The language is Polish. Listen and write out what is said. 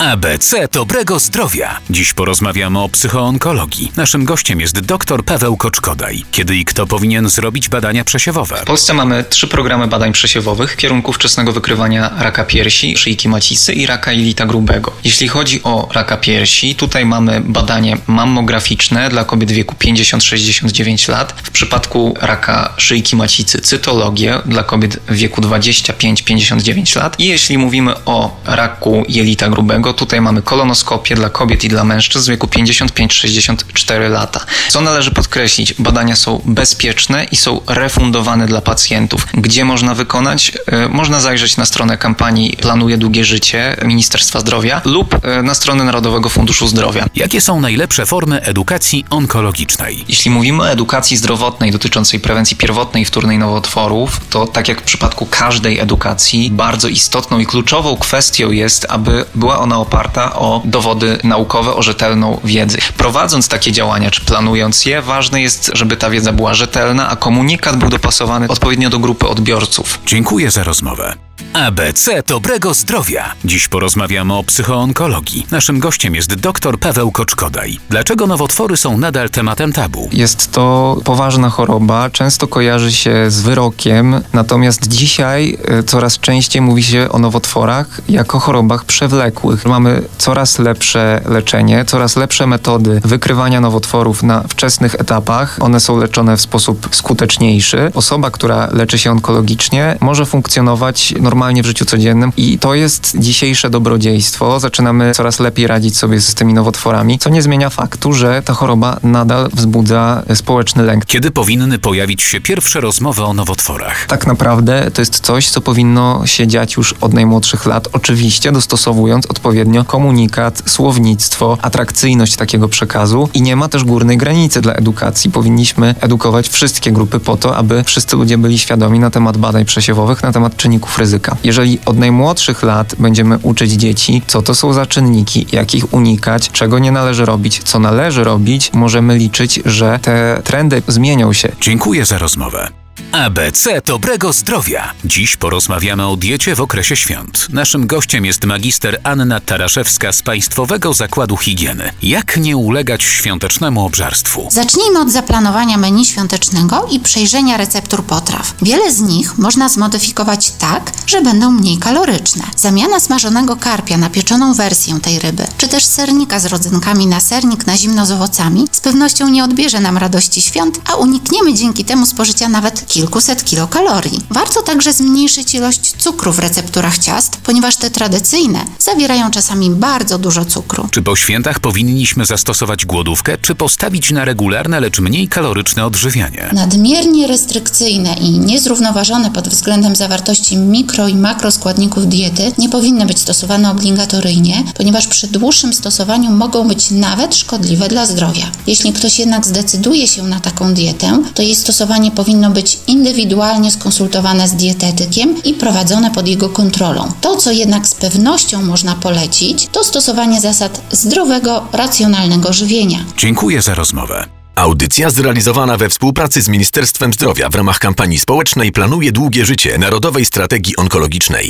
ABC Dobrego Zdrowia. Dziś porozmawiamy o psychoonkologii. Naszym gościem jest dr Paweł Koczkodaj. Kiedy i kto powinien zrobić badania przesiewowe? W Polsce mamy trzy programy badań przesiewowych w kierunku wczesnego wykrywania raka piersi, szyjki macicy i raka jelita grubego. Jeśli chodzi o raka piersi, tutaj mamy badanie mammograficzne dla kobiet w wieku 50-69 lat. W przypadku raka szyjki macicy cytologię dla kobiet w wieku 25-59 lat. I jeśli mówimy o raku jelita grubego, tutaj mamy kolonoskopię dla kobiet i dla mężczyzn w wieku 55-64 lata. Co należy podkreślić, badania są bezpieczne i są refundowane dla pacjentów. Gdzie można wykonać? E, Można zajrzeć na stronę kampanii Planuje Długie Życie Ministerstwa Zdrowia lub e, na stronę Narodowego Funduszu Zdrowia. Jakie są najlepsze formy edukacji onkologicznej? Jeśli mówimy o edukacji zdrowotnej dotyczącej prewencji pierwotnej i wtórnej nowotworów, to tak jak w przypadku każdej edukacji, bardzo istotną i kluczową kwestią jest, aby była ona oparta o dowody naukowe, o rzetelną wiedzę. Prowadząc takie działania, czy planując je, ważne jest, żeby ta wiedza była rzetelna, a komunikat był dopasowany odpowiednio do grupy odbiorców. Dziękuję za rozmowę. ABC Dobrego Zdrowia. Dziś porozmawiamy o psychoonkologii. Naszym gościem jest dr Paweł Koczkodaj. Dlaczego nowotwory są nadal tematem tabu? Jest to poważna choroba, często kojarzy się z wyrokiem, natomiast dzisiaj y, coraz częściej mówi się o nowotworach jako chorobach przewlekłych. Mamy coraz lepsze leczenie, coraz lepsze metody wykrywania nowotworów na wczesnych etapach. One są leczone w sposób skuteczniejszy. Osoba, która leczy się onkologicznie, może funkcjonować normalnie w życiu codziennym i to jest dzisiejsze dobrodziejstwo. Zaczynamy coraz lepiej radzić sobie z tymi nowotworami, co nie zmienia faktu, że ta choroba nadal wzbudza społeczny lęk. Kiedy powinny pojawić się pierwsze rozmowy o nowotworach? Tak naprawdę to jest coś, co powinno się dziać już od najmłodszych lat, oczywiście dostosowując odpowiednio komunikat, słownictwo, atrakcyjność takiego przekazu i nie ma też górnej granicy dla edukacji. Powinniśmy edukować wszystkie grupy po to, aby wszyscy ludzie byli świadomi na temat badań przesiewowych, na temat czynników ryzyka. Jeżeli od najmłodszych lat będziemy uczyć dzieci, co to są za czynniki, jak ich unikać, czego nie należy robić, co należy robić, możemy liczyć, że te trendy zmienią się. Dziękuję za rozmowę. ABC Dobrego Zdrowia. Dziś porozmawiamy o diecie w okresie świąt. Naszym gościem jest magister Anna Taraszewska z Państwowego Zakładu Higieny. Jak nie ulegać świątecznemu obżarstwu? Zacznijmy od zaplanowania menu świątecznego i przejrzenia receptur potraw. Wiele z nich można zmodyfikować tak, że będą mniej kaloryczne. Zamiana smażonego karpia na pieczoną wersję tej ryby, czy też sernika z rodzynkami na sernik na zimno z owocami, z pewnością nie odbierze nam radości świąt, a unikniemy dzięki temu spożycia nawet kilkuset kilokalorii. Warto także zmniejszyć ilość cukru w recepturach ciast, ponieważ te tradycyjne zawierają czasami bardzo dużo cukru. Czy po świętach powinniśmy zastosować głodówkę, czy postawić na regularne, lecz mniej kaloryczne odżywianie? Nadmiernie restrykcyjne i niezrównoważone pod względem zawartości mikro i makroskładników diety nie powinny być stosowane obligatoryjnie, ponieważ przy dłuższym stosowaniu mogą być nawet szkodliwe dla zdrowia. Jeśli ktoś jednak zdecyduje się na taką dietę, to jej stosowanie powinno być indywidualnie skonsultowane z dietetykiem i prowadzone pod jego kontrolą. To, co jednak z pewnością można polecić, to stosowanie zasad zdrowego, racjonalnego żywienia. Dziękuję za rozmowę. Audycja zrealizowana we współpracy z Ministerstwem Zdrowia w ramach kampanii społecznej Planuje Długie Życie Narodowej Strategii Onkologicznej.